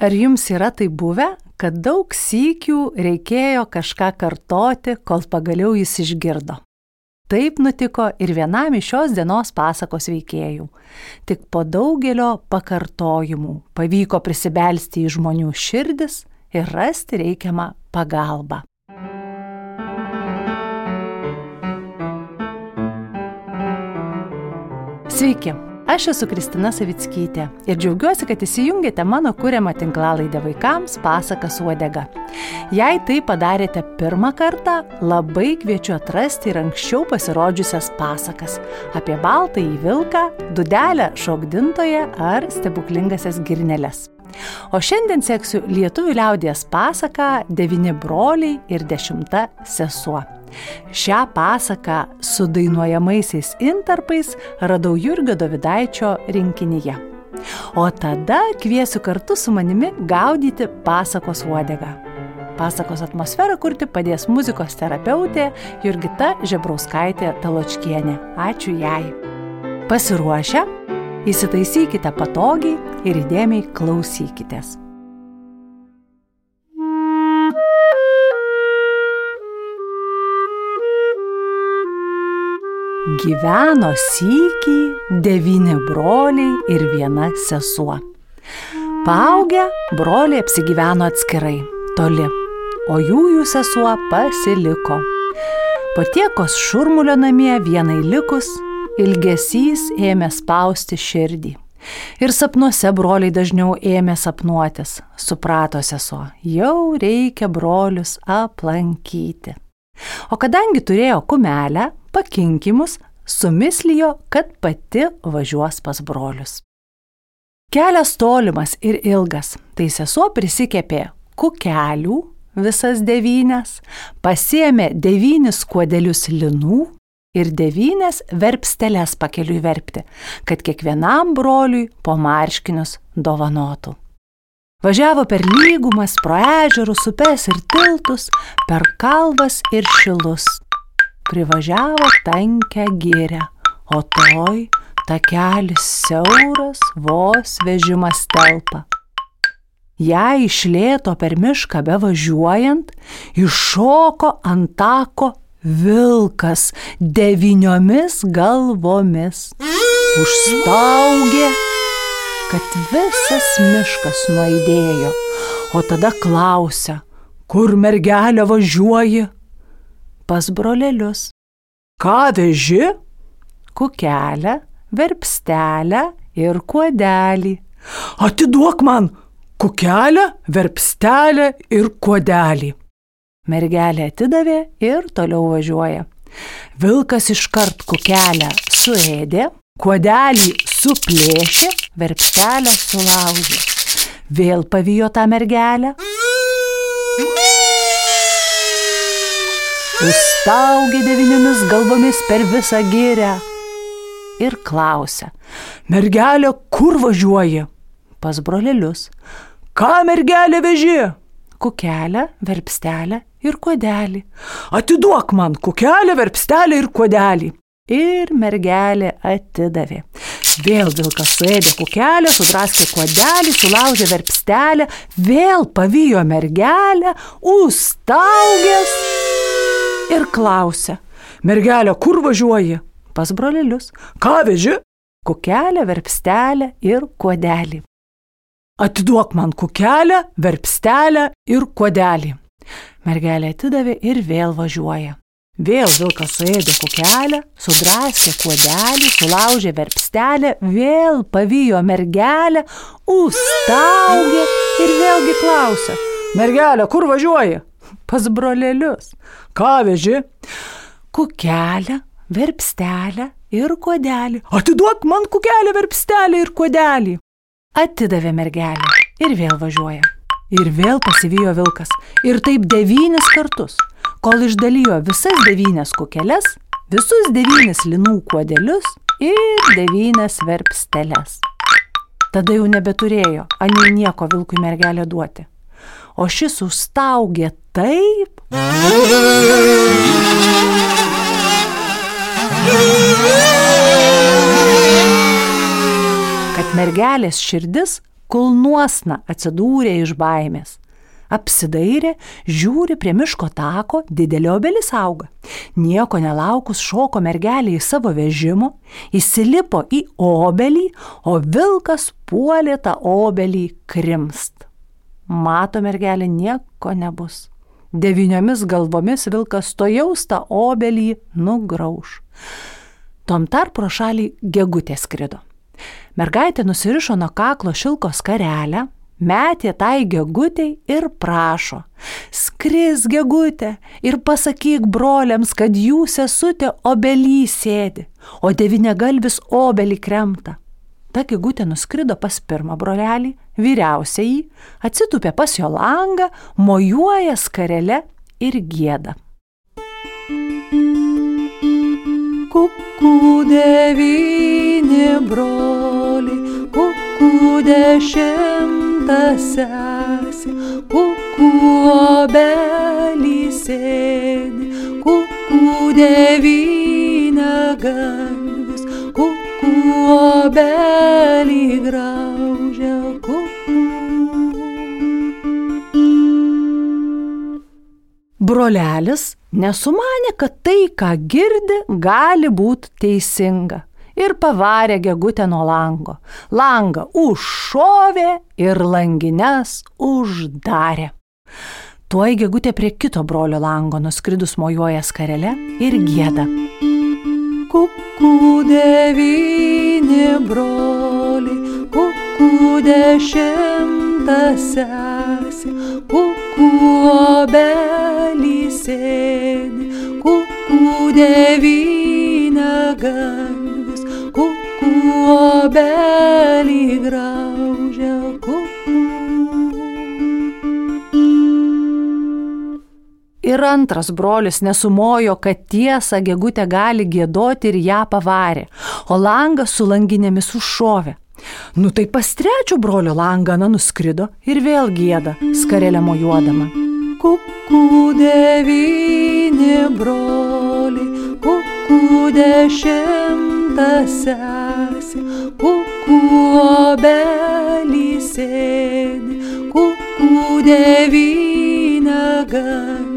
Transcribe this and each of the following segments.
Ar jums yra tai buvę, kad daug sykių reikėjo kažką kartoti, kol pagaliau jis išgirdo? Taip nutiko ir vienam iš šios dienos pasakos veikėjų. Tik po daugelio pakartojimų pavyko prisibelsti į žmonių širdis ir rasti reikiamą pagalbą. Sveiki, aš esu Kristina Savickytė ir džiaugiuosi, kad įsijungėte mano kūriamą tinklalaidę vaikams pasakas uodega. Jei tai padarėte pirmą kartą, labai kviečiu atrasti ir anksčiau pasirodžiusias pasakas apie baltąjį vilką, dudelę šokdintoje ar stebuklingasias girneles. O šiandien seksiu lietuvių liaudės pasaką Devini broliai ir dešimta sesuo. Šią pasaką su dainuojamaisiais intarpais radau Jurgio Davidaičio rinkinyje. O tada kviesiu kartu su manimi gaudyti pasakos uodegą. Pasakos atmosferą kurti padės muzikos terapeutė Jurgita Žebrauskaitė Taločkienė. Ačiū jai. Pasiruošę? Įsitaisykite patogiai ir įdėmiai klausykitės. Gyveno sykį devyni broliai ir viena sesuo. Paaugę broliai apsigyveno atskirai, toli, o jų jų sesuo pasiliko. Po tiekos šurmulio namie vienai likus, ilgesys ėmė spausti širdį. Ir sapnuose broliai dažniau ėmė sapnuotis, suprato sesuo, jau reikia brolius aplankyti. O kadangi turėjo kumelę, pakinkimus, sumislijo, kad pati važiuos pas brolius. Kelias tolimas ir ilgas, tai sesuo prisikėpė kukelių visas devynes, pasiemė devynis kuodelius linų ir devynes verpsteles pakeliui verpti, kad kiekvienam broliui po marškinius dovanotų. Važiavo per lygumas, pro ežerus, upes ir tiltus, per kalvas ir šilus. Privažiavo tankę gėrę, o toj takelis siauras, vos vežimas telpa. Jei išlėto per mišką bevažiuojant, iššoko ant tako vilkas devyniomis galvomis. Užstaugė kad visas miškas nuaidėjo, o tada klausia, kur mergelė važiuoji? Pas brolelius. Ką veži? Kukelę, verpstelę ir kuodelį. Atiduok man kukelę, verpstelę ir kuodelį. Mergelė atidavė ir toliau važiuoja. Vilkas iškart kukelę suėdė, kuodelį suplėšė, verpstelę sulaužė. Vėl pavijo tą mergelę. Užstaugė devyniomis galvomis per visą gėrę ir klausia, mergelė, kur važiuoji? Pas brolelius. Ką mergelė veži? Kukelę, verpstelę ir kuodelį. Atiduok man kukelę, verpstelę ir kuodelį. Ir mergelė atidavė. Vėl vilkas suėdė kukelę, sudraskė kuodelį, sulaužė verpstelę, vėl pavijo mergelę, užstaugęs ir klausė. Mergelė, kur važiuoji? Pas brolelius. Ką veži? Kukelę, verpstelę ir kuodelį. Atiduok man kukelę, verpstelę ir kuodelį. Mergelė atidavė ir vėl važiuoja. Vėl vilkas suėdė kukelę, sudraskė kuodelį, sulaužė verpstelę, vėl pavijo mergelę, užstaugė ir vėlgi klausė. Mergelė, kur važiuoji? Pas brolelius. Ką veži? Kukelę, verpstelę ir kuodelį. Atiduok man kukelę, verpstelę ir kuodelį. Atidavė mergelę ir vėl važiuoja. Ir vėl pasivijo vilkas. Ir taip devynis kartus kol išdalijo visas devynes kukeles, visus devynis linų kuodelius ir devynes verpsteles. Tada jau nebeturėjo, anei nieko vilkui mergelė duoti. O šis užstaugė taip. Mergelės širdis kulnuosna atsidūrė iš baimės. Apsidairė, žiūri prie miško tako, didelė obelis auga. Nieko nelaukus šoko mergelė į savo vežimą, įsilipo į obelį, o vilkas puolė tą obelį krimst. Mato mergelė nieko nebus. Devyniomis galvomis vilkas to jaustą obelį nugrauž. Tom tarp pro šalį gegutė skrido. Mergaitė nusirišo nuo kaklo šilko skarelę, metė tai gegutei ir prašo. Skris gegutė ir pasakyk broliams, kad jų sesutė obelį sėdi, o devynegalvis obelį kremta. Ta gegutė nuskrido pas pirmą brolelį, vyriausiai, atsitupė pas jo langą, mojuoja skarelę ir gėda. Kukų devyni broliai, kukų dešimtas sesė, kukų obelį sėdi, kukų devynia galvis, kukų obelį graužia, kukų. Brolelis nesumanė, kad tai, ką girdi, gali būti teisinga. Ir pavarė gegutę nuo lango. Langą užšovė ir langines uždarė. Tuoj gegutė prie kito brolio lango nuskridus mojuoja skarelę ir gėda. Kukų devyni broliai, kukų dešimtas sesė, kukų obelį sėdi, kukų devynia galvis, kukų obelį graužia, kukų. Ir antras brolis nesumojo, kad tiesą gegutė gali gėdoti ir ją pavarė, o langas su langinėmis užšovė. Nu tai pas trečio brolio langą nuskrido ir vėl gėda, skarelę mojuodama. Kukų devyni broliai, kukų dešimtas sesė, kukų obelį sėdi, kukų devynia galvis,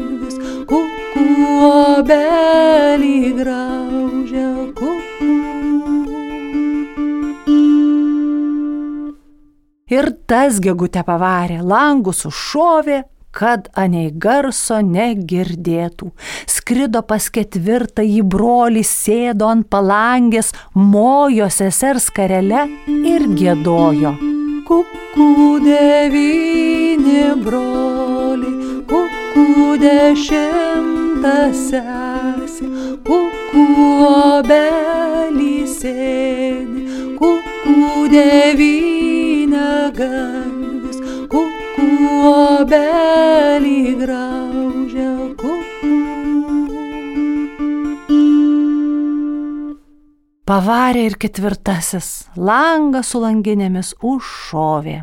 Tas gegutę pavarė, langus užšovė, kad anei garso negirdėtų. Skrido pas ketvirtą į brolį, sėdo ant palangės, mojo sesers karelę ir gėdojo. Kukų devyni broliai, kukų dešimtas sesė, kukų obelį sėdi, kukų devynia galvis, kukų obelį graužia, kukų. Pavarė ir ketvirtasis, langą su langinėmis užšovė.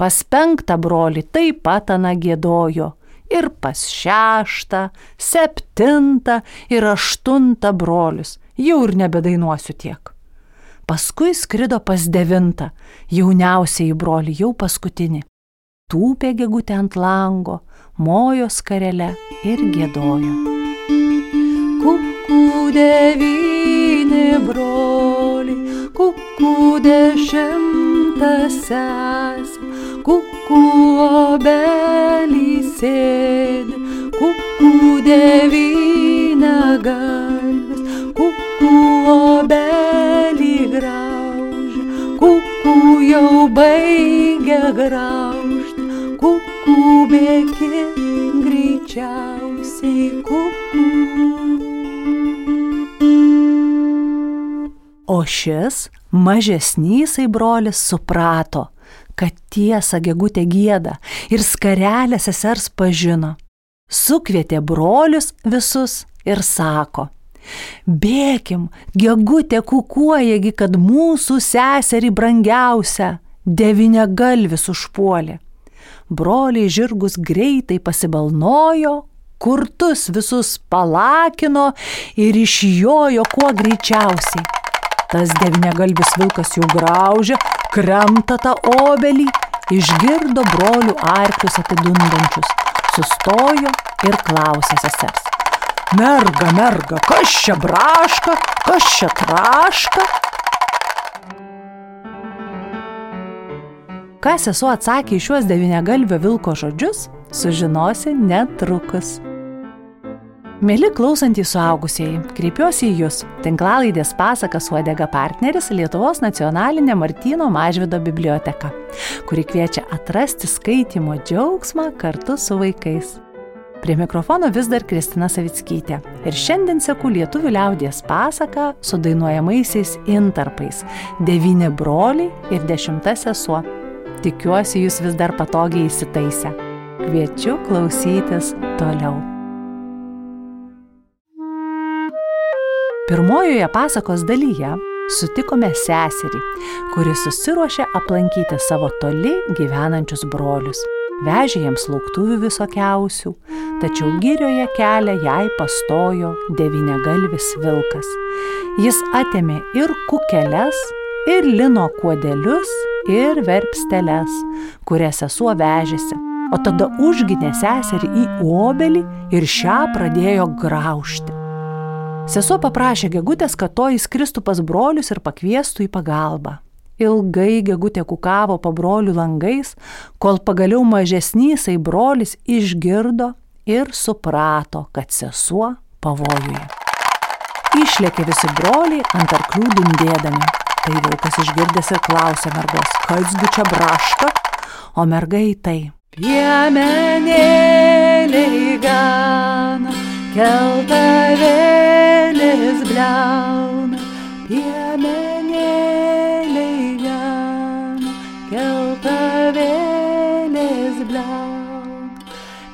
Pas penktą brolį taip pat ana gėdojo ir pas šeštą, septintą ir aštuntą brolius, jau ir nebedainuosiu tiek. Paskui skrido pas devintą, jauniausiai brolį, jau paskutinį. Tūpė gegutė ant lango, mojo skarelę ir gėdojo. Kukų devyni broliai, kukų dešimtas sesė, kukų obelį sėdi, kukų devynia galvis, kukų obelį graužia, kukų jau baigia graužti, kukų bėgi greičiausiai kukų. O šis mažesnysai brolis suprato, kad tiesą gegutė gėda ir skarelę sesers pažino. Sukvietė brolius visus ir sako, bėkim, gegutė kukuojagi, kad mūsų seserį brangiausia devinė galvis užpuolė. Broliai žirgus greitai pasibalnojo, kurtus visus palakino ir išjojo kuo greičiausiai. Tas devynegalvis vilkas jau graužė, kremta tą obelį, išgirdo brolių arklius atidundančius, sustojo ir klausė sesers. Merga, merga, kas čia braška, kas čia traška? Ką sesuo atsakė į šiuos devynegalvio vilko žodžius, sužinosi netrukus. Mėly klausantys suaugusieji, kreipiuosi į Jūs, tinklalaidės pasakas Uodega partneris Lietuvos nacionalinė Martino Mažvido biblioteka, kuri kviečia atrasti skaitimo džiaugsmą kartu su vaikais. Prie mikrofono vis dar Kristina Savickytė ir šiandien seku lietuvių liaudies pasaką su dainuojamaisiais intarpais - devyni broliai ir dešimta sesuo. Tikiuosi, Jūs vis dar patogiai įsitaisę. Kviečiu klausytis toliau. Pirmojoje pasakos dalyje sutikome seserį, kuri susiruošė aplankyti savo toli gyvenančius brolius. Vežė jiems lauktuvių visokiausių, tačiau gyrioje kelią jai pastojo devynegalvis vilkas. Jis atėmė ir kukeles, ir lino kuodelius, ir verpsteles, kurias sesuo vežėsi, o tada užginė seserį į obelį ir šią pradėjo graužti. Sesuo paprašė gegutės, kad to įskristų pas brolius ir pakviestų į pagalbą. Ilgai gegutė kukavo po brolių langais, kol pagaliau mažesnysai brolis išgirdo ir suprato, kad sesuo pavojuje. Išlėkė visi broliai ant arklių dundėdami. Tai vilkas išgirdęs ir klausė mergos, kasgi čia braška, o mergai tai. Piemenėliai gana, keltavėlis bliauna,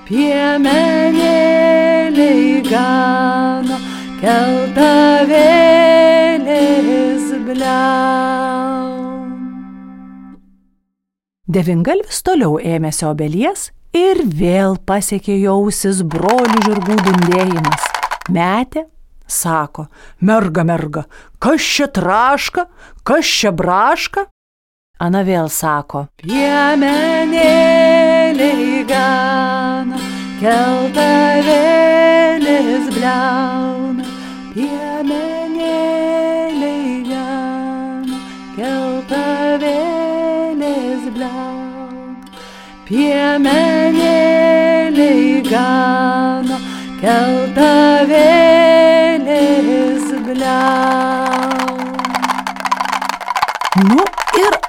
piemenėliai gana, keltavėlis bliauna. Devingalvis toliau ėmėsi obelies ir vėl pasiekė jausis brolių žirgų dundėjimas. Metė, sako, merga, merga, kas čia traška, kas čia braška? Ana vėl sako, piemenėliai gana, keltavėlis bliauna, piemenėliai gana, keltavėlis bliauna, piemenėliai gana, keltavėlis bliauna.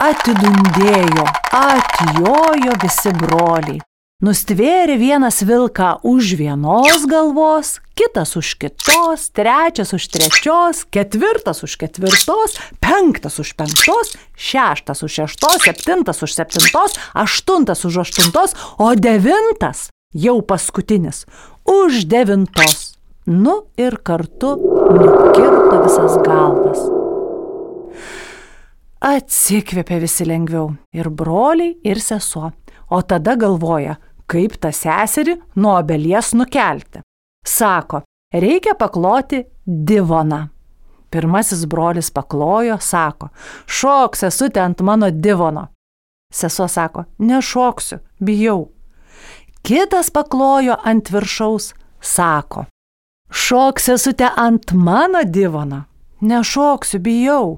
Atidundėjo, atjojo visi broliai. Nustvėrė vienas vilką už vienos galvos, kitas už kitos, trečias už trečios, ketvirtas už ketvirtos, penktas už penktos, šeštas už šeštos, septintas už septintos, aštuntas už aštuntos, o devintas, jau paskutinis, už devintos. Nu ir kartu nukirto visas galvas. Atsikvėpė visi lengviau ir broliai, ir sesuo, o tada galvoja, kaip tą seserį nuo obelies nukelti. Sako, reikia pakloti divoną. Pirmasis brolis paklojo, sako, šoks esu ten ant mano divono. Sesuo sako, nešoksiu, bijau. Kitas paklojo ant viršaus, sako, šoks esu te ant mano divono. Nešoksiu, bijau.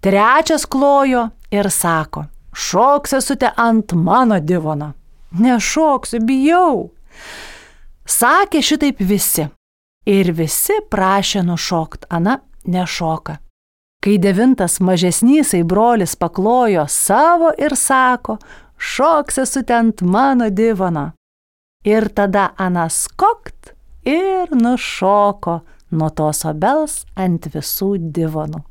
Trečias klojo ir sako, šoks esu te ant mano divono. Nešoksiu, bijau. Sakė šitaip visi. Ir visi prašė nušokt, Ana nešoka. Kai devintas mažesnysai brolis paklojo savo ir sako, šoks esu ten ant mano divono. Ir tada Ana skokt ir nušoko nuo tos obels ant visų divonų.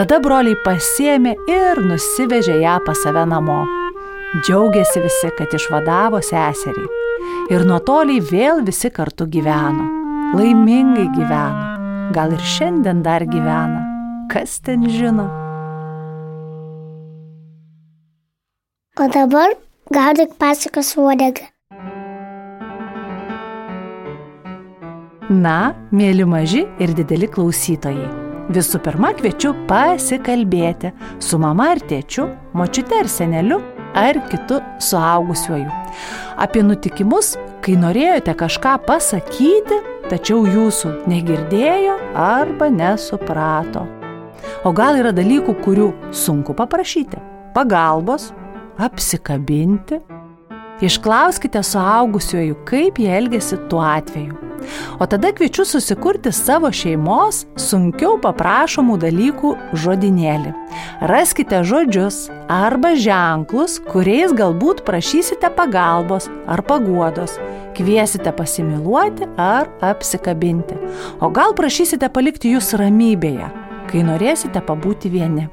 Tada broliai pasėmė ir nusivežė ją pas save namo. Džiaugiasi visi, kad išvadavo seserį. Ir nuo toliai vėl visi kartu gyveno. Laimingai gyveno. Gal ir šiandien dar gyvena. Kas ten žino? O dabar gaudyk pasakas uodegą. Na, mėly maži ir dideli klausytojai. Visų pirma, kviečiu pasikalbėti su mama ar tėčiu, močiute ar seneliu ar kitu suaugusiuoju. Apie nutikimus, kai norėjote kažką pasakyti, tačiau jūsų negirdėjo arba nesuprato. O gal yra dalykų, kurių sunku paprašyti? Pagalbos, apsikabinti. Išklauskite suaugusiuoju, kaip jie elgesi tuo atveju. O tada kviečiu susikurti savo šeimos sunkiau paprašomų dalykų žodinėlį. Raskite žodžius arba ženklus, kuriais galbūt prašysite pagalbos ar paguodos, kviesite pasimiluoti ar apsikabinti. O gal prašysite palikti jūs ramybėje, kai norėsite pabūti vieni.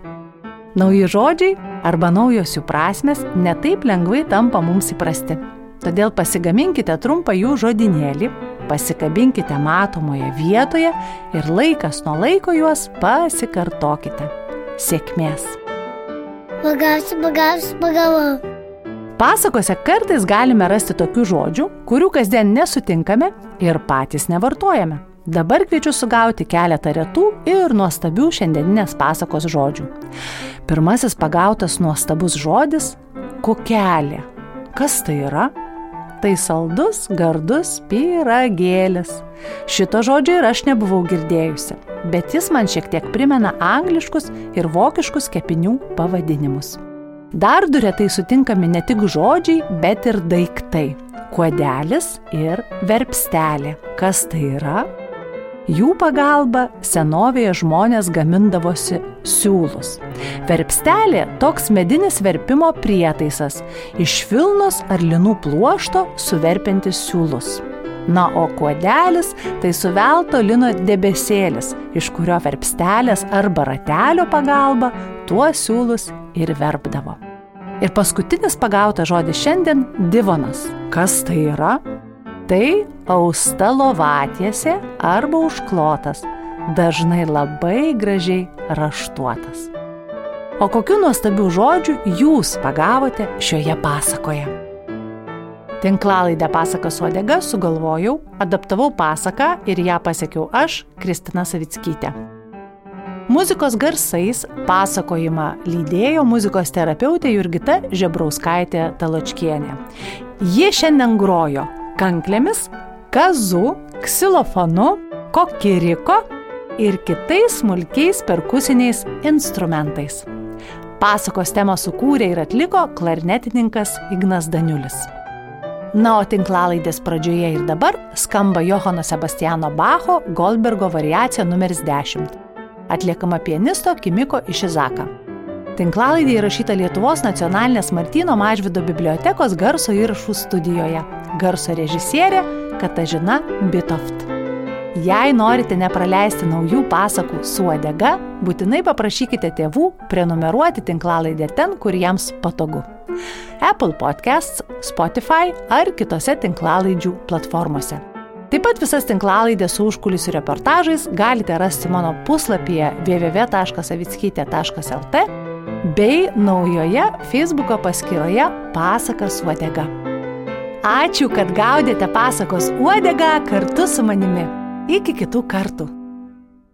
Nauji žodžiai arba naujos jų prasmes netaip lengvai tampa mums įprasti. Todėl pasigaminkite trumpą jų žodinėlį, pasikabinkite matomoje vietoje ir laikas nuo laiko juos pasikartokite. Sėkmės. Pagausiu, pagausiu, pagavau. Pasakose kartais galime rasti tokių žodžių, kurių kasdien nesutinkame ir patys nevartojame. Dabar kviečiu sugauti keletą retų ir nuostabių šiandieninės pasakos žodžių. Pirmasis pagautas nuostabus žodis - kokelė. Kas tai yra? Tai saldus, gardus pyragėlis. Šito žodžio ir aš nebuvau girdėjusi, bet jis man šiek tiek primena angliškus ir vokiškus kepinių pavadinimus. Dar du retai sutinkami ne tik žodžiai, bet ir daiktai - kuodelis ir verpstelė. Kas tai yra? Jų pagalba senovėje žmonės gamindavosi siūlus. Verpstelė - toks medinis verpimo prietaisas - iš vilnos ar linų pluošto suverpintis siūlus. Na, o kuodelis - tai suvelto lino debesėlis, iš kurio verpstelės arba ratelio pagalba tuos siūlus ir verpdavo. Ir paskutinis pagautas žodis šiandien - divonas. Kas tai yra? Tai austa lovatiesė arba užklotas, dažnai labai gražiai raštuotas. O kokiu nuostabiu žodžiu jūs pagavote šioje pasakoje? Tinklalaidę pasaką suodega sugalvojau, adaptavau pasaką ir ją pasiekiau aš, Kristina Savickytė. Muzikos garsais pasakojimą lydėjo muzikos terapeutė Jurgita Žebrauskaitė Taločkienė. Ji šiandien grojo kanklėmis, kazu, ksilofonu, kokiriko ir kitais smulkiais perkusiniais instrumentais. Pasakos temą sukūrė ir atliko klarnetininkas Ignas Daniulis. Na, o tinklalaidės pradžioje ir dabar skamba Johano Sebastiano Bacho Goldbergo variacija numeris 10, atliekama pianisto Kimiko Išizaka. Tinklalaidė įrašyta Lietuvos nacionalinės Martino Mažvido bibliotekos garso įrašų studijoje. Garso režisierė Katažina Bitoft. Jei norite nepraleisti naujų pasakų su odega, būtinai paprašykite tėvų prenumeruoti tinklalaidę ten, kur jiems patogu. Apple Podcasts, Spotify ar kitose tinklalaidžių platformose. Taip pat visas tinklalaidės su užkulisių reportažais galite rasti mano puslapyje www.savickytė.lt bei naujoje Facebook paskyroje Pasakas uodega. Ačiū, kad gaudėte pasakos uodegą kartu su manimi. Iki kitų kartų.